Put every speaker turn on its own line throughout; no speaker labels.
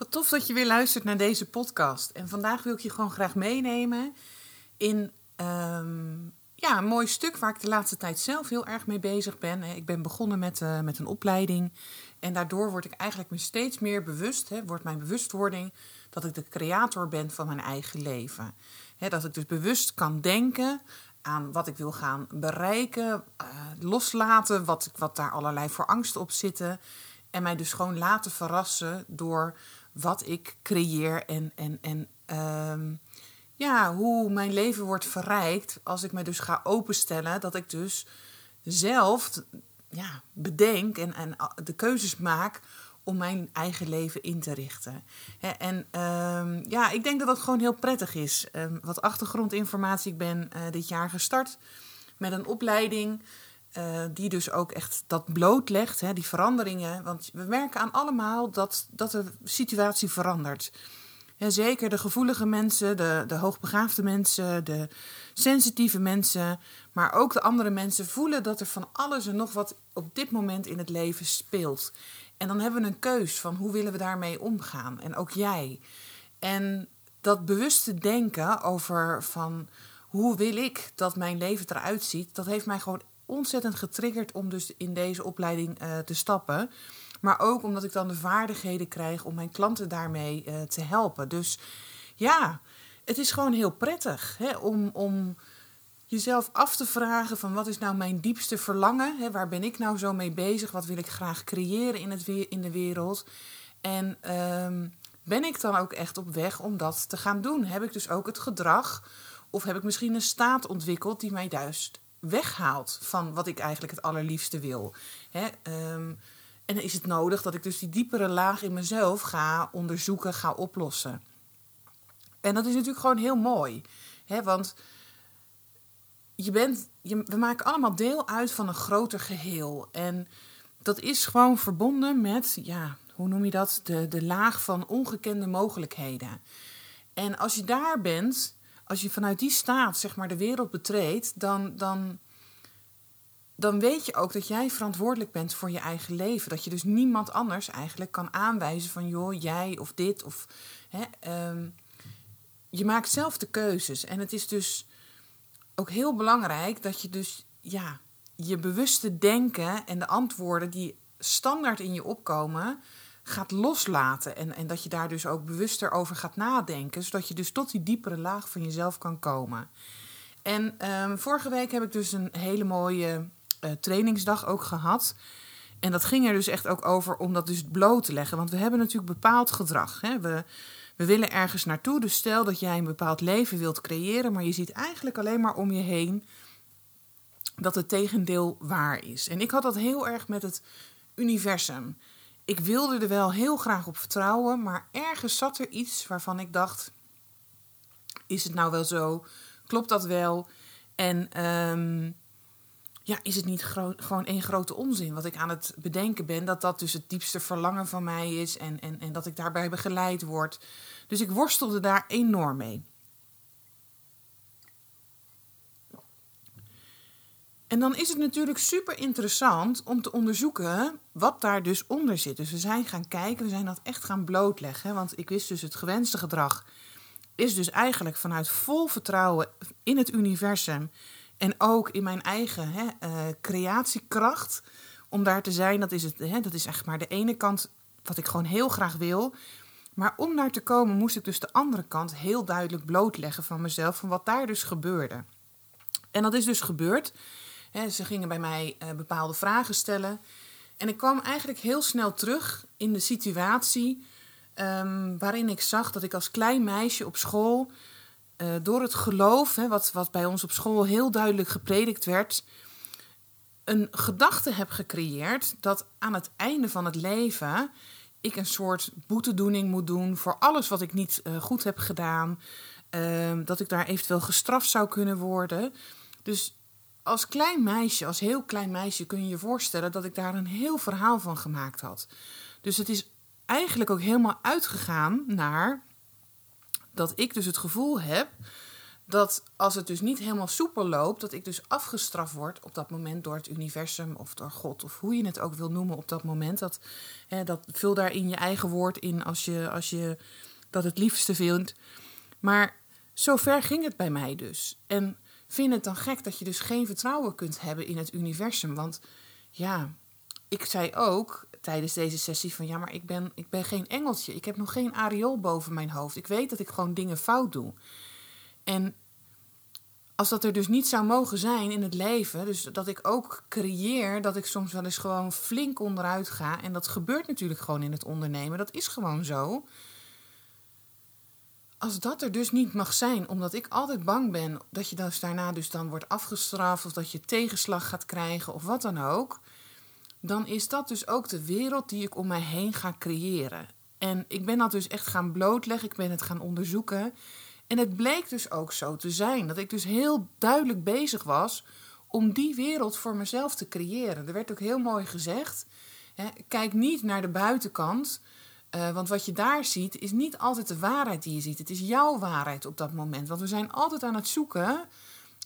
Wat tof dat je weer luistert naar deze podcast. En vandaag wil ik je gewoon graag meenemen in ehm, ja, een mooi stuk waar ik de laatste tijd zelf heel erg mee bezig ben. Ik ben begonnen met, uh, met een opleiding. En daardoor word ik eigenlijk me steeds meer bewust, hè, wordt mijn bewustwording, dat ik de creator ben van mijn eigen leven. Hè, dat ik dus bewust kan denken aan wat ik wil gaan bereiken, uh, loslaten wat, wat daar allerlei voor angsten op zitten. En mij dus gewoon laten verrassen door wat ik creëer en, en, en uh, ja, hoe mijn leven wordt verrijkt als ik me dus ga openstellen. Dat ik dus zelf ja, bedenk en, en de keuzes maak om mijn eigen leven in te richten. En um, ja, ik denk dat dat gewoon heel prettig is. Um, wat achtergrondinformatie. Ik ben uh, dit jaar gestart met een opleiding. Uh, die dus ook echt dat blootlegt, hè, die veranderingen. Want we merken aan allemaal dat, dat de situatie verandert. Ja, zeker de gevoelige mensen, de, de hoogbegaafde mensen, de sensitieve mensen, maar ook de andere mensen voelen dat er van alles en nog wat op dit moment in het leven speelt. En dan hebben we een keus van hoe willen we daarmee omgaan. En ook jij. En dat bewuste denken over van hoe wil ik dat mijn leven eruit ziet, dat heeft mij gewoon ontzettend getriggerd om dus in deze opleiding uh, te stappen. Maar ook omdat ik dan de vaardigheden krijg om mijn klanten daarmee uh, te helpen. Dus ja, het is gewoon heel prettig hè, om, om jezelf af te vragen van wat is nou mijn diepste verlangen? Hè, waar ben ik nou zo mee bezig? Wat wil ik graag creëren in, het in de wereld? En um, ben ik dan ook echt op weg om dat te gaan doen? Heb ik dus ook het gedrag of heb ik misschien een staat ontwikkeld die mij juist weghaalt van wat ik eigenlijk het allerliefste wil? Hè, um, en is het nodig dat ik dus die diepere laag in mezelf ga onderzoeken, ga oplossen. En dat is natuurlijk gewoon heel mooi. Hè? Want je bent, we maken allemaal deel uit van een groter geheel. En dat is gewoon verbonden met, ja, hoe noem je dat? De, de laag van ongekende mogelijkheden. En als je daar bent, als je vanuit die staat zeg maar de wereld betreedt, dan, dan, dan weet je ook dat jij verantwoordelijk bent voor je eigen leven. Dat je dus niemand anders eigenlijk kan aanwijzen van joh, jij of dit of. Hè, um, je maakt zelf de keuzes. En het is dus ook heel belangrijk dat je dus ja, je bewuste denken en de antwoorden die standaard in je opkomen, gaat loslaten. En, en dat je daar dus ook bewuster over gaat nadenken, zodat je dus tot die diepere laag van jezelf kan komen. En um, vorige week heb ik dus een hele mooie uh, trainingsdag ook gehad. En dat ging er dus echt ook over om dat dus bloot te leggen. Want we hebben natuurlijk bepaald gedrag. Hè? We, we willen ergens naartoe. Dus stel dat jij een bepaald leven wilt creëren, maar je ziet eigenlijk alleen maar om je heen dat het tegendeel waar is. En ik had dat heel erg met het universum. Ik wilde er wel heel graag op vertrouwen, maar ergens zat er iets waarvan ik dacht: is het nou wel zo? Klopt dat wel? En um, ja, is het niet gewoon één grote onzin wat ik aan het bedenken ben? Dat dat dus het diepste verlangen van mij is en, en, en dat ik daarbij begeleid word. Dus ik worstelde daar enorm mee. En dan is het natuurlijk super interessant om te onderzoeken wat daar dus onder zit. Dus we zijn gaan kijken, we zijn dat echt gaan blootleggen. Want ik wist dus het gewenste gedrag is dus eigenlijk vanuit vol vertrouwen in het universum en ook in mijn eigen hè, uh, creatiekracht. Om daar te zijn, dat is, het, hè, dat is echt maar de ene kant wat ik gewoon heel graag wil. Maar om daar te komen moest ik dus de andere kant heel duidelijk blootleggen van mezelf. Van wat daar dus gebeurde. En dat is dus gebeurd. Ze gingen bij mij uh, bepaalde vragen stellen. En ik kwam eigenlijk heel snel terug in de situatie um, waarin ik zag dat ik als klein meisje op school uh, door het geloof, wat, wat bij ons op school heel duidelijk gepredikt werd, een gedachte heb gecreëerd dat aan het einde van het leven ik een soort boetedoening moet doen voor alles wat ik niet uh, goed heb gedaan. Uh, dat ik daar eventueel gestraft zou kunnen worden. Dus als klein meisje, als heel klein meisje, kun je je voorstellen dat ik daar een heel verhaal van gemaakt had. Dus het is eigenlijk ook helemaal uitgegaan naar dat ik dus het gevoel heb dat als het dus niet helemaal soepel loopt, dat ik dus afgestraft word op dat moment door het universum of door God of hoe je het ook wil noemen op dat moment. Dat, hè, dat vul daar in je eigen woord in als je, als je dat het liefste vindt. Maar zover ging het bij mij dus. En vind het dan gek dat je dus geen vertrouwen kunt hebben in het universum. Want ja, ik zei ook tijdens deze sessie van ja, maar ik ben, ik ben geen engeltje. Ik heb nog geen areool boven mijn hoofd. Ik weet dat ik gewoon dingen fout doe. En als dat er dus niet zou mogen zijn in het leven, dus dat ik ook creëer dat ik soms wel eens gewoon flink onderuit ga. En dat gebeurt natuurlijk gewoon in het ondernemen. Dat is gewoon zo. Als dat er dus niet mag zijn, omdat ik altijd bang ben dat je dus daarna dus dan wordt afgestraft of dat je tegenslag gaat krijgen of wat dan ook, dan is dat dus ook de wereld die ik om mij heen ga creëren. En ik ben dat dus echt gaan blootleggen, ik ben het gaan onderzoeken. En het bleek dus ook zo te zijn. Dat ik dus heel duidelijk bezig was om die wereld voor mezelf te creëren. Er werd ook heel mooi gezegd: hè, kijk niet naar de buitenkant. Uh, want wat je daar ziet, is niet altijd de waarheid die je ziet. Het is jouw waarheid op dat moment. Want we zijn altijd aan het zoeken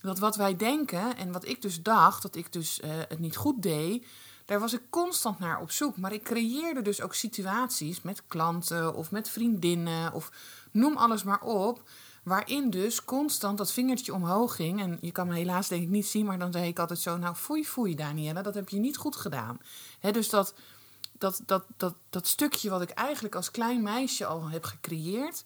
dat wat wij denken en wat ik dus dacht, dat ik dus uh, het niet goed deed, daar was ik constant naar op zoek. Maar ik creëerde dus ook situaties met klanten of met vriendinnen of noem alles maar op. Waarin dus constant dat vingertje omhoog ging. En je kan me helaas denk ik niet zien, maar dan zei ik altijd zo... Nou, foei, foei, Danielle, dat heb je niet goed gedaan. Dus dat, dat, dat, dat, dat stukje wat ik eigenlijk als klein meisje al heb gecreëerd...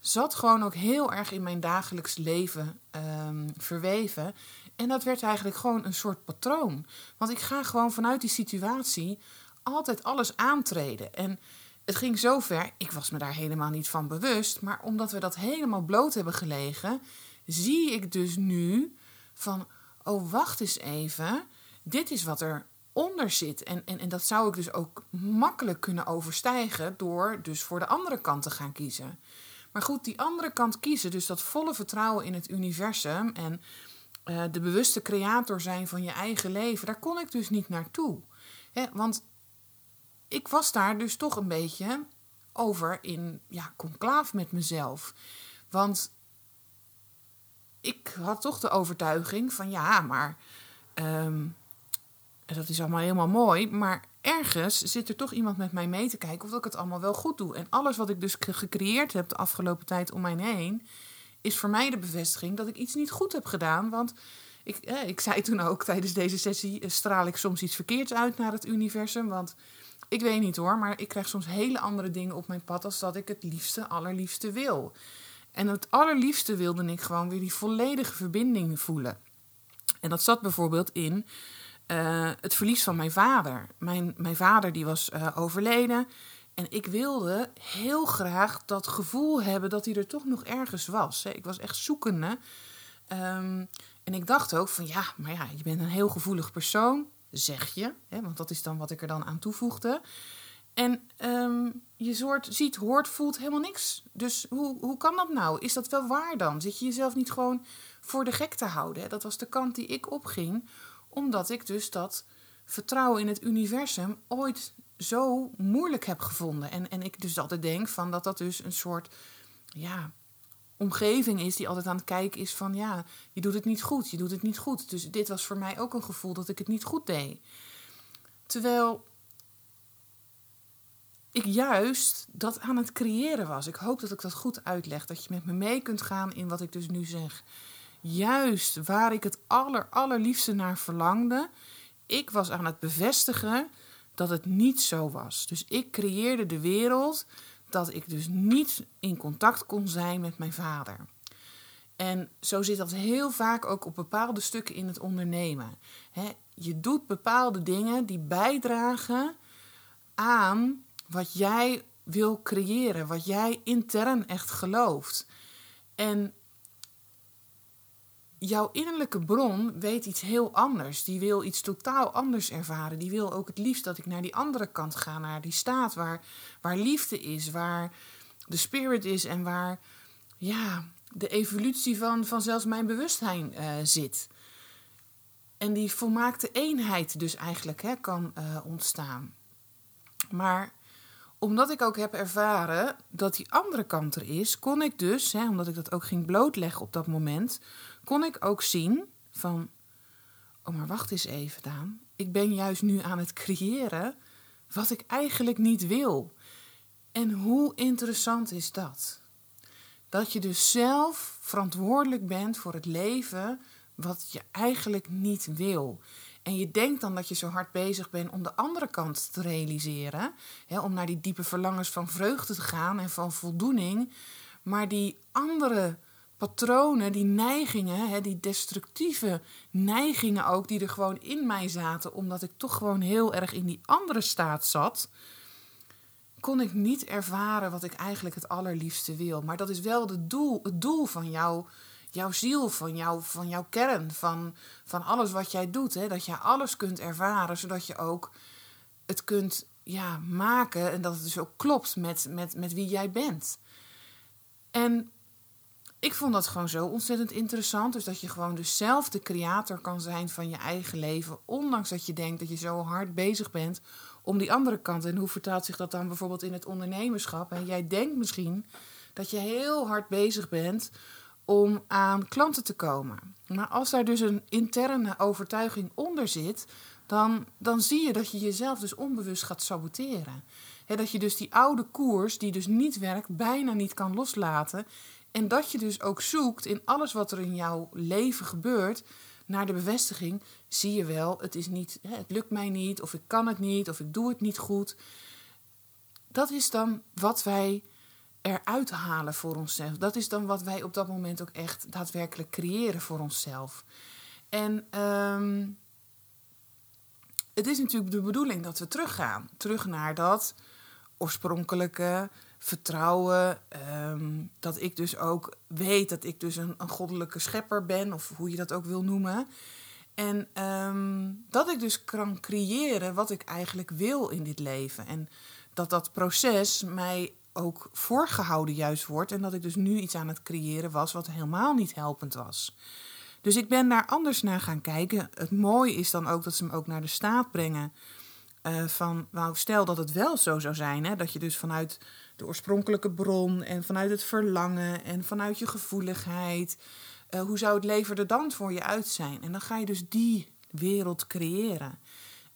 zat gewoon ook heel erg in mijn dagelijks leven um, verweven. En dat werd eigenlijk gewoon een soort patroon. Want ik ga gewoon vanuit die situatie altijd alles aantreden. En het ging zo ver, ik was me daar helemaal niet van bewust. Maar omdat we dat helemaal bloot hebben gelegen, zie ik dus nu van: oh, wacht eens even. Dit is wat er onder zit. En, en, en dat zou ik dus ook makkelijk kunnen overstijgen door dus voor de andere kant te gaan kiezen. Maar goed, die andere kant kiezen, dus dat volle vertrouwen in het universum en uh, de bewuste creator zijn van je eigen leven, daar kon ik dus niet naartoe. Want ik was daar dus toch een beetje over in ja, conclaaf met mezelf. Want ik had toch de overtuiging van ja, maar um, dat is allemaal helemaal mooi. Maar ergens zit er toch iemand met mij mee te kijken of ik het allemaal wel goed doe. En alles wat ik dus gecreëerd heb de afgelopen tijd om mij heen, is voor mij de bevestiging dat ik iets niet goed heb gedaan. Want ik, ik zei toen ook tijdens deze sessie: eh, straal ik soms iets verkeerds uit naar het universum. Want ik weet niet hoor, maar ik krijg soms hele andere dingen op mijn pad als dat ik het liefste, allerliefste wil. En het allerliefste wilde ik gewoon weer die volledige verbinding voelen. En dat zat bijvoorbeeld in uh, het verlies van mijn vader. Mijn, mijn vader die was uh, overleden. En ik wilde heel graag dat gevoel hebben dat hij er toch nog ergens was. Ik was echt zoekende. Um, en ik dacht ook van ja, maar ja, je bent een heel gevoelig persoon zeg je. Hè, want dat is dan wat ik er dan aan toevoegde. En um, je soort ziet, hoort, voelt helemaal niks. Dus hoe, hoe kan dat nou? Is dat wel waar dan? Zit je jezelf niet gewoon voor de gek te houden? Dat was de kant die ik opging, omdat ik dus dat vertrouwen in het universum ooit zo moeilijk heb gevonden. En, en ik dus altijd denk van dat dat dus een soort ja, omgeving is die altijd aan het kijken is van ja, je doet het niet goed, je doet het niet goed. Dus dit was voor mij ook een gevoel dat ik het niet goed deed. Terwijl ik juist dat aan het creëren was. Ik hoop dat ik dat goed uitleg, dat je met me mee kunt gaan in wat ik dus nu zeg. Juist waar ik het aller, allerliefste naar verlangde, ik was aan het bevestigen dat het niet zo was. Dus ik creëerde de wereld dat ik dus niet in contact kon zijn met mijn vader. En zo zit dat heel vaak ook op bepaalde stukken in het ondernemen. je doet bepaalde dingen die bijdragen aan wat jij wil creëren, wat jij intern echt gelooft. En jouw innerlijke bron weet iets heel anders. Die wil iets totaal anders ervaren. Die wil ook het liefst dat ik naar die andere kant ga, naar die staat waar, waar liefde is, waar de spirit is en waar ja, de evolutie van, van zelfs mijn bewustzijn uh, zit. En die volmaakte eenheid dus eigenlijk hè, kan uh, ontstaan. Maar omdat ik ook heb ervaren dat die andere kant er is, kon ik dus, hè, omdat ik dat ook ging blootleggen op dat moment, kon ik ook zien van, oh maar wacht eens even Daan, ik ben juist nu aan het creëren wat ik eigenlijk niet wil. En hoe interessant is dat? Dat je dus zelf verantwoordelijk bent voor het leven wat je eigenlijk niet wil. En je denkt dan dat je zo hard bezig bent om de andere kant te realiseren. Hè, om naar die diepe verlangens van vreugde te gaan en van voldoening. Maar die andere patronen, die neigingen, hè, die destructieve neigingen ook, die er gewoon in mij zaten, omdat ik toch gewoon heel erg in die andere staat zat, kon ik niet ervaren wat ik eigenlijk het allerliefste wil. Maar dat is wel de doel, het doel van jou jouw ziel, van, jou, van jouw kern, van, van alles wat jij doet. Hè? Dat je alles kunt ervaren, zodat je ook het kunt ja, maken en dat het dus ook klopt met, met, met wie jij bent. En ik vond dat gewoon zo ontzettend interessant. Dus dat je gewoon dus zelf de creator kan zijn van je eigen leven. Ondanks dat je denkt dat je zo hard bezig bent om die andere kant. En hoe vertaalt zich dat dan bijvoorbeeld in het ondernemerschap? En jij denkt misschien dat je heel hard bezig bent om aan klanten te komen. Maar als daar dus een interne overtuiging onder zit, dan, dan zie je dat je jezelf dus onbewust gaat saboteren. dat je dus die oude koers, die dus niet werkt, bijna niet kan loslaten. En dat je dus ook zoekt in alles wat er in jouw leven gebeurt naar de bevestiging. Zie je wel, het, is niet, het lukt mij niet, of ik kan het niet, of ik doe het niet goed. Dat is dan wat wij eruit halen voor onszelf. Dat is dan wat wij op dat moment ook echt daadwerkelijk creëren voor onszelf. En ehm, het is natuurlijk de bedoeling dat we teruggaan. Terug naar dat oorspronkelijke vertrouwen. Ehm, dat ik dus ook weet dat ik dus een, een, goddelijke schepper ben, of hoe je dat ook wil noemen. En ehm, dat ik dus kan creëren wat ik eigenlijk wil in dit leven. En dat dat proces mij ook voorgehouden juist wordt. En dat ik dus nu iets aan het creëren was wat helemaal niet helpend was. Dus ik ben daar anders naar gaan kijken. Het mooie is dan ook dat ze me ook naar de staat brengen. Uh, van, stel dat het wel zo zou zijn, hè, dat je dus vanuit de oorspronkelijke bron en vanuit het verlangen en vanuit je gevoeligheid, uh, hoe zou het leven er dan voor je uit zijn? En dan ga je dus die wereld creëren.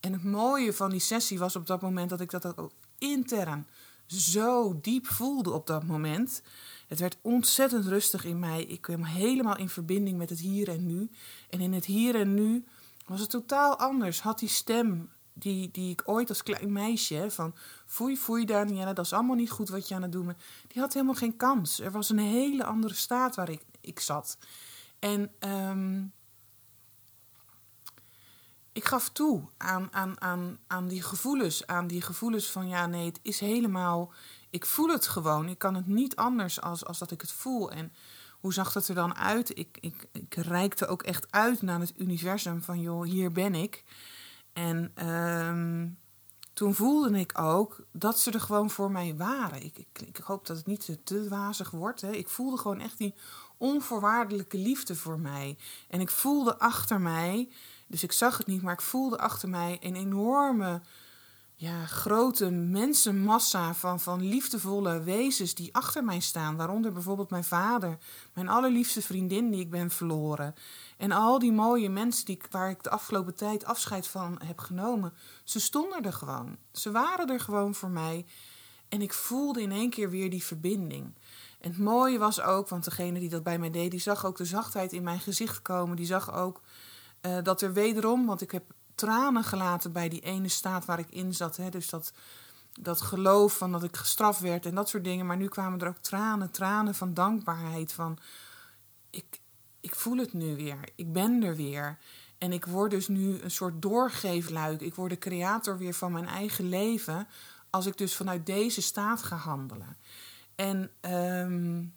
En het mooie van die sessie was op dat moment dat ik dat ook intern zo diep voelde op dat moment. Het werd ontzettend rustig in mij. Ik kwam helemaal in verbinding met het hier en nu. En in het hier en nu was het totaal anders. Had die stem die, die ik ooit als klein meisje van foei foei Danielle, dat is allemaal niet goed wat je aan het doen bent. Die had helemaal geen kans. Er was een hele andere staat waar ik, ik zat. En um, ik gaf toe aan, aan, aan, aan die gevoelens. Aan die gevoelens van ja, nee, het is helemaal. Ik voel het gewoon. Ik kan het niet anders als, als dat ik het voel. En hoe zag dat er dan uit? Ik, ik, ik reikte ook echt uit naar het universum van joh, hier ben ik. En um, toen voelde ik ook dat ze er gewoon voor mij waren. Ik, ik, ik hoop dat het niet te, te wazig wordt. Hè. Ik voelde gewoon echt die onvoorwaardelijke liefde voor mij. En ik voelde achter mij dus ik zag het niet, maar ik voelde achter mij een enorme, ja, grote mensenmassa van, van liefdevolle wezens die achter mij staan. Waaronder bijvoorbeeld mijn vader, mijn allerliefste vriendin die ik ben verloren. En al die mooie mensen die, waar ik de afgelopen tijd afscheid van heb genomen. Ze stonden er gewoon. Ze waren er gewoon voor mij. En ik voelde in één keer weer die verbinding. En het mooie was ook, want degene die dat bij mij deed, die zag ook de zachtheid in mijn gezicht komen. Die zag ook uh, dat er wederom, want ik heb tranen gelaten bij die ene staat waar ik in zat. Hè, dus dat, dat geloof van dat ik gestraft werd en dat soort dingen. Maar nu kwamen er ook tranen, tranen van dankbaarheid. Van ik, ik voel het nu weer. Ik ben er weer. En ik word dus nu een soort doorgeefluik. Ik word de creator weer van mijn eigen leven. Als ik dus vanuit deze staat ga handelen. En um,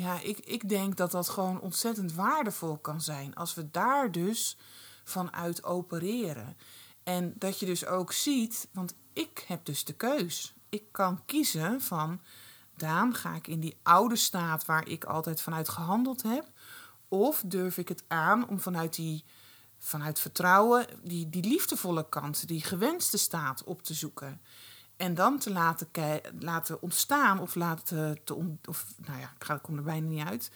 Ja, ik, ik denk dat dat gewoon ontzettend waardevol kan zijn. Als we daar dus vanuit opereren. En dat je dus ook ziet, want ik heb dus de keus. Ik kan kiezen van, Daan, ga ik in die oude staat waar ik altijd vanuit gehandeld heb? Of durf ik het aan om vanuit die vanuit vertrouwen die, die liefdevolle kant, die gewenste staat op te zoeken. En dan te laten, laten ontstaan of laten te of nou ja, ik, ga, kom er bijna niet uit.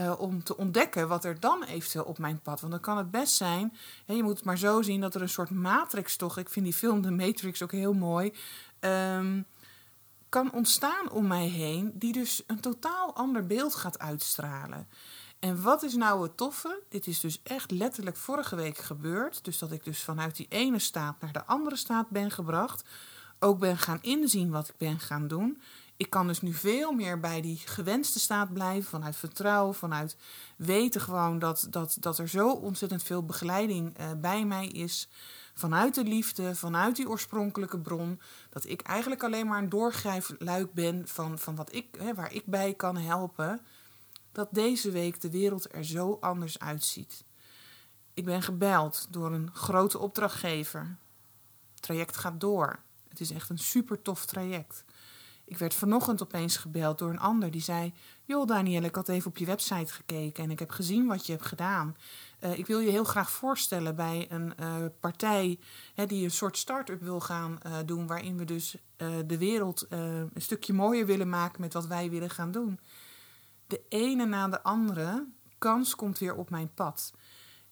Uh, om te ontdekken wat er dan eventueel op mijn pad. Want dan kan het best zijn. Je moet het maar zo zien dat er een soort matrix toch. Ik vind die film The Matrix ook heel mooi. Um, kan ontstaan om mij heen. Die dus een totaal ander beeld gaat uitstralen. En wat is nou het toffe? Dit is dus echt letterlijk vorige week gebeurd. Dus dat ik dus vanuit die ene staat naar de andere staat ben gebracht. Ook ben gaan inzien wat ik ben gaan doen. Ik kan dus nu veel meer bij die gewenste staat blijven. Vanuit vertrouwen, vanuit weten gewoon dat, dat, dat er zo ontzettend veel begeleiding uh, bij mij is. Vanuit de liefde, vanuit die oorspronkelijke bron. Dat ik eigenlijk alleen maar een doorgrijfluik ben van, van wat ik, hè, waar ik bij kan helpen dat deze week de wereld er zo anders uitziet. Ik ben gebeld door een grote opdrachtgever. Het traject gaat door. Het is echt een super tof traject. Ik werd vanochtend opeens gebeld door een ander die zei: Joh, Danielle, ik had even op je website gekeken en ik heb gezien wat je hebt gedaan. Uh, ik wil je heel graag voorstellen bij een uh, partij hè, die een soort start-up wil gaan uh, doen, waarin we dus de wereld een stukje mooier willen maken met wat wij willen gaan doen de ene na de andere kans komt weer op mijn pad.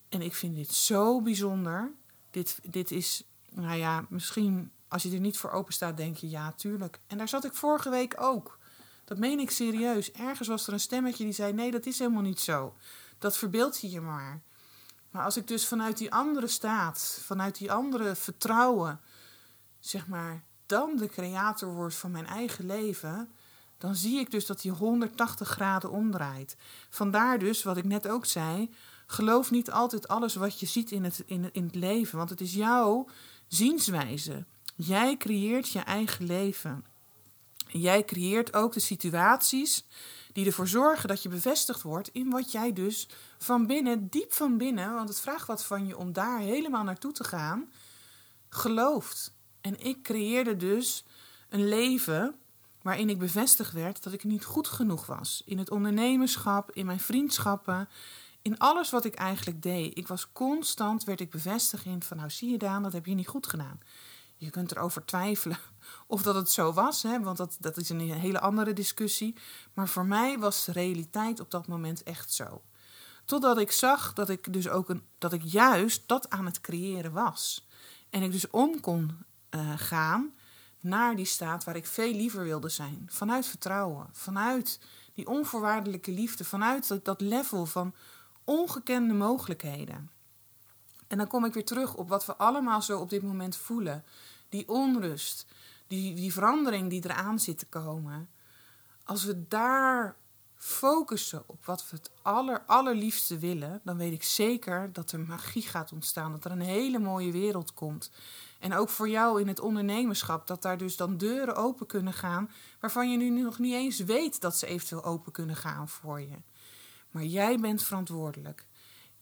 En ik vind dit zo bijzonder. Dit, dit is, nou ja, misschien als je er niet voor open staat, denk je ja, tuurlijk. En daar zat ik vorige week ook. Dat meen ik serieus. Ergens was er een stemmetje die zei: nee, dat is helemaal niet zo. Dat verbeeld je je maar. Maar als ik dus vanuit die andere staat, vanuit die andere vertrouwen, zeg maar, dan de creator word van mijn eigen leven, dan zie ik dus dat die 180 graden omdraait. Vandaar dus, wat ik net ook zei, geloof niet altijd alles wat je ziet in het, in, in het leven, want het is jouw zienswijze. Jij creëert je eigen leven. Jij creëert ook de situaties die ervoor zorgen dat je bevestigd wordt in wat jij dus van binnen, diep van binnen, want het vraagt wat van je om daar helemaal naartoe te gaan, gelooft. En ik creëerde dus een leven waarin ik bevestigd werd dat ik niet goed genoeg was. In het ondernemerschap, in mijn vriendschappen, in alles wat ik eigenlijk deed. Ik was constant, werd ik bevestigd in van nou zie je Daan, dat heb je niet goed gedaan. Je kunt erover twijfelen of dat het zo was, hè, want dat, dat is een hele andere discussie. Maar voor mij was de realiteit op dat moment echt zo. Totdat ik zag dat ik dus ook een, dat ik juist dat aan het creëren was. En ik dus om kon uh, gaan naar die staat waar ik veel liever wilde zijn. Vanuit vertrouwen, vanuit die onvoorwaardelijke liefde, vanuit dat, level van ongekende mogelijkheden. En dan kom ik weer terug op wat we allemaal zo op dit moment voelen. Die onrust, die, die verandering die eraan zit te komen. Als we daar focussen op wat we het aller, allerliefste willen, dan weet ik zeker dat er magie gaat ontstaan. Dat er een hele mooie wereld komt. En ook voor jou in het ondernemerschap, dat daar dus dan deuren open kunnen gaan, waarvan je nu nog niet eens weet dat ze eventueel open kunnen gaan voor je. Maar jij bent verantwoordelijk.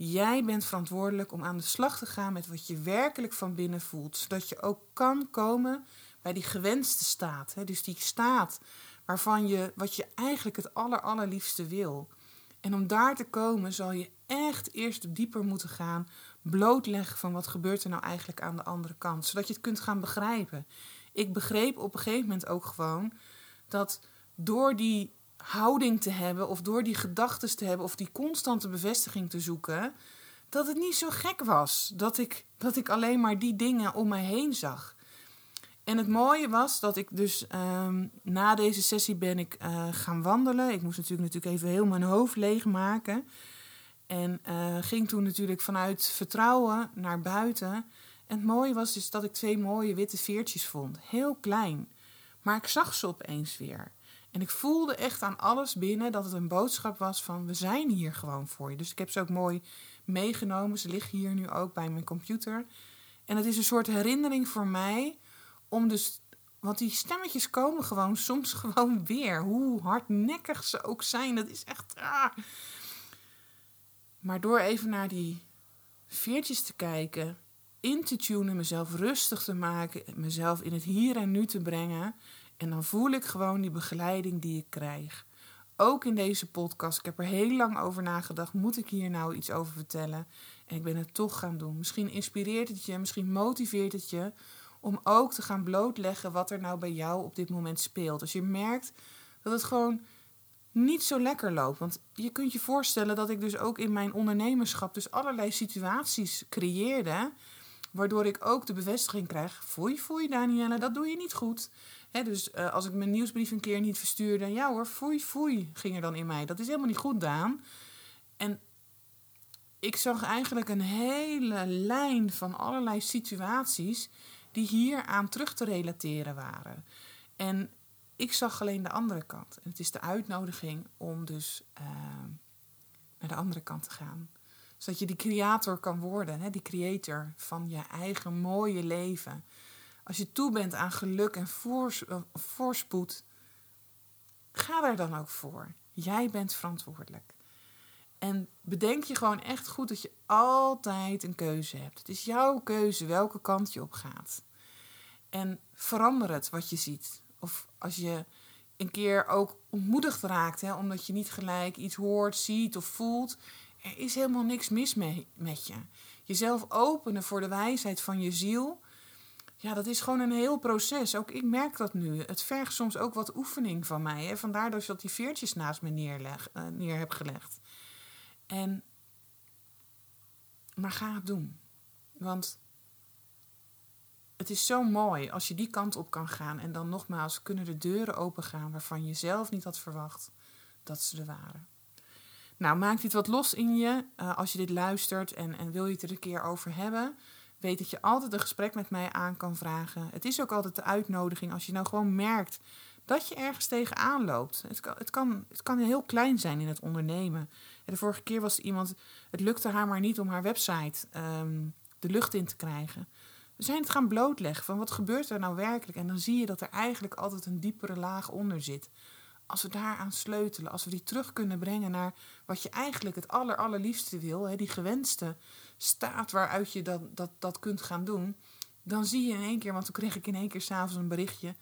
Jij bent verantwoordelijk om aan de slag te gaan met wat je werkelijk van binnen voelt, zodat je ook kan komen bij die gewenste staat. Hè? Dus die staat waarvan je wat je eigenlijk het aller allerliefste wil. En om daar te komen zal je echt eerst dieper moeten gaan blootleggen van wat gebeurt er nou eigenlijk aan de andere kant, zodat je het kunt gaan begrijpen. Ik begreep op een gegeven moment ook gewoon dat door die houding te hebben of door die gedachten te hebben of die constante bevestiging te zoeken, dat het niet zo gek was dat ik, dat ik alleen maar die dingen om mij heen zag. En het mooie was dat ik dus ehm, na deze sessie ben ik uh, gaan wandelen. Ik moest natuurlijk, natuurlijk even heel mijn hoofd leegmaken. En uh, ging toen natuurlijk vanuit vertrouwen naar buiten. En het mooie was dus dat ik twee mooie witte veertjes vond. Heel klein. Maar ik zag ze opeens weer. En ik voelde echt aan alles binnen dat het een boodschap was van we zijn hier gewoon voor je. Dus ik heb ze ook mooi meegenomen. Ze liggen hier nu ook bij mijn computer. En het is een soort herinnering voor mij om dus Want die stemmetjes komen gewoon soms gewoon weer. Hoe hardnekkig ze ook zijn. Dat is echt. Maar door even naar die veertjes te kijken, in te tunen, mezelf rustig te maken, mezelf in het hier en nu te brengen. En dan voel ik gewoon die begeleiding die ik krijg. Ook in deze podcast. Ik heb er heel lang over nagedacht. Moet ik hier nou iets over vertellen? En ik ben het toch gaan doen. Misschien inspireert het je, misschien motiveert het je om ook te gaan blootleggen wat er nou bij jou op dit moment speelt. Als je merkt dat het gewoon niet zo lekker loopt. Want je kunt je voorstellen dat ik dus ook in mijn ondernemerschap dus allerlei situaties creëerde. Waardoor ik ook de bevestiging krijg: foei, foei, Danielle, dat doe je niet goed. Dus uh, als ik mijn nieuwsbrief een keer niet verstuurde, ja hoor, foei, foei, ging er dan in mij. Dat is helemaal niet goed, Daan. En ik zag eigenlijk een hele lijn van allerlei situaties die hier aan terug te relateren waren. En ik zag alleen de andere kant. En het is de uitnodiging om dus uh, naar de andere kant te gaan. Zodat je die creator kan worden, hè? die creator van je eigen mooie leven. Als je toe bent aan geluk en uh, voorspoed, ga daar dan ook voor. Jij bent verantwoordelijk. En bedenk je gewoon echt goed dat je altijd een keuze hebt. Het is jouw keuze welke kant je op gaat. En verander het wat je ziet. Of als je een keer ook ontmoedigd raakt, hè, omdat je niet gelijk iets hoort, ziet of voelt. Er is helemaal niks mis met je. Jezelf openen voor de wijsheid van je ziel. Ja, dat is gewoon een heel proces. Ook ik merk dat nu. Het vergt soms ook wat oefening van mij. Hè. Vandaar dat ik die veertjes naast me neerleg, uh, neer heb gelegd. En, maar ga het doen. Want het is zo mooi als je die kant op kan gaan. En dan nogmaals kunnen de deuren opengaan waarvan je zelf niet had verwacht dat ze er waren. Nou, maak dit wat los in je uh, als je dit luistert en, en wil je het er een keer over hebben. Weet dat je altijd een gesprek met mij aan kan vragen. Het is ook altijd de uitnodiging als je nou gewoon merkt dat je ergens tegenaan loopt. Het kan, het kan, het kan heel klein zijn in het ondernemen. de vorige keer was iemand, het lukte haar maar niet om haar website um, de lucht in te krijgen. We zijn het gaan blootleggen van wat gebeurt er nou werkelijk. En dan zie je dat er eigenlijk altijd een diepere laag onder zit. Als we daaraan sleutelen, als we die terug kunnen brengen naar wat je eigenlijk het aller, allerliefste wil, die gewenste staat waaruit je dat, dat, dat kunt gaan doen, dan zie je in één keer, want toen kreeg ik in één keer s'avonds een berichtje.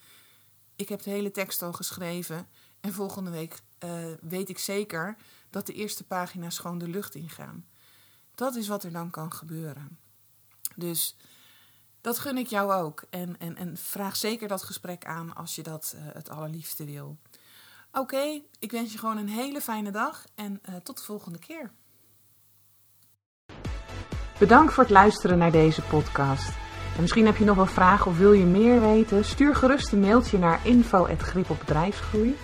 Ik heb de hele tekst al geschreven en volgende week uh, weet ik zeker dat de eerste pagina's gewoon de lucht ingaan. Dat is wat er dan kan gebeuren. Dus dat gun ik jou ook. En, en, en vraag zeker dat gesprek aan als je dat uh, het allerliefste wil. Oké, ik wens je gewoon een hele fijne dag en uh, tot de volgende keer. Bedankt voor het luisteren naar deze podcast. En misschien heb je nog wel vragen of wil je meer weten? Stuur gerust een mailtje naar info.gripopbedrijfsgroei.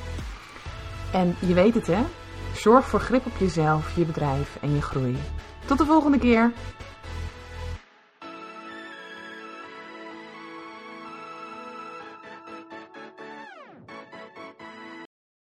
En je weet het hè, zorg voor grip op jezelf, je bedrijf en je groei. Tot de volgende keer!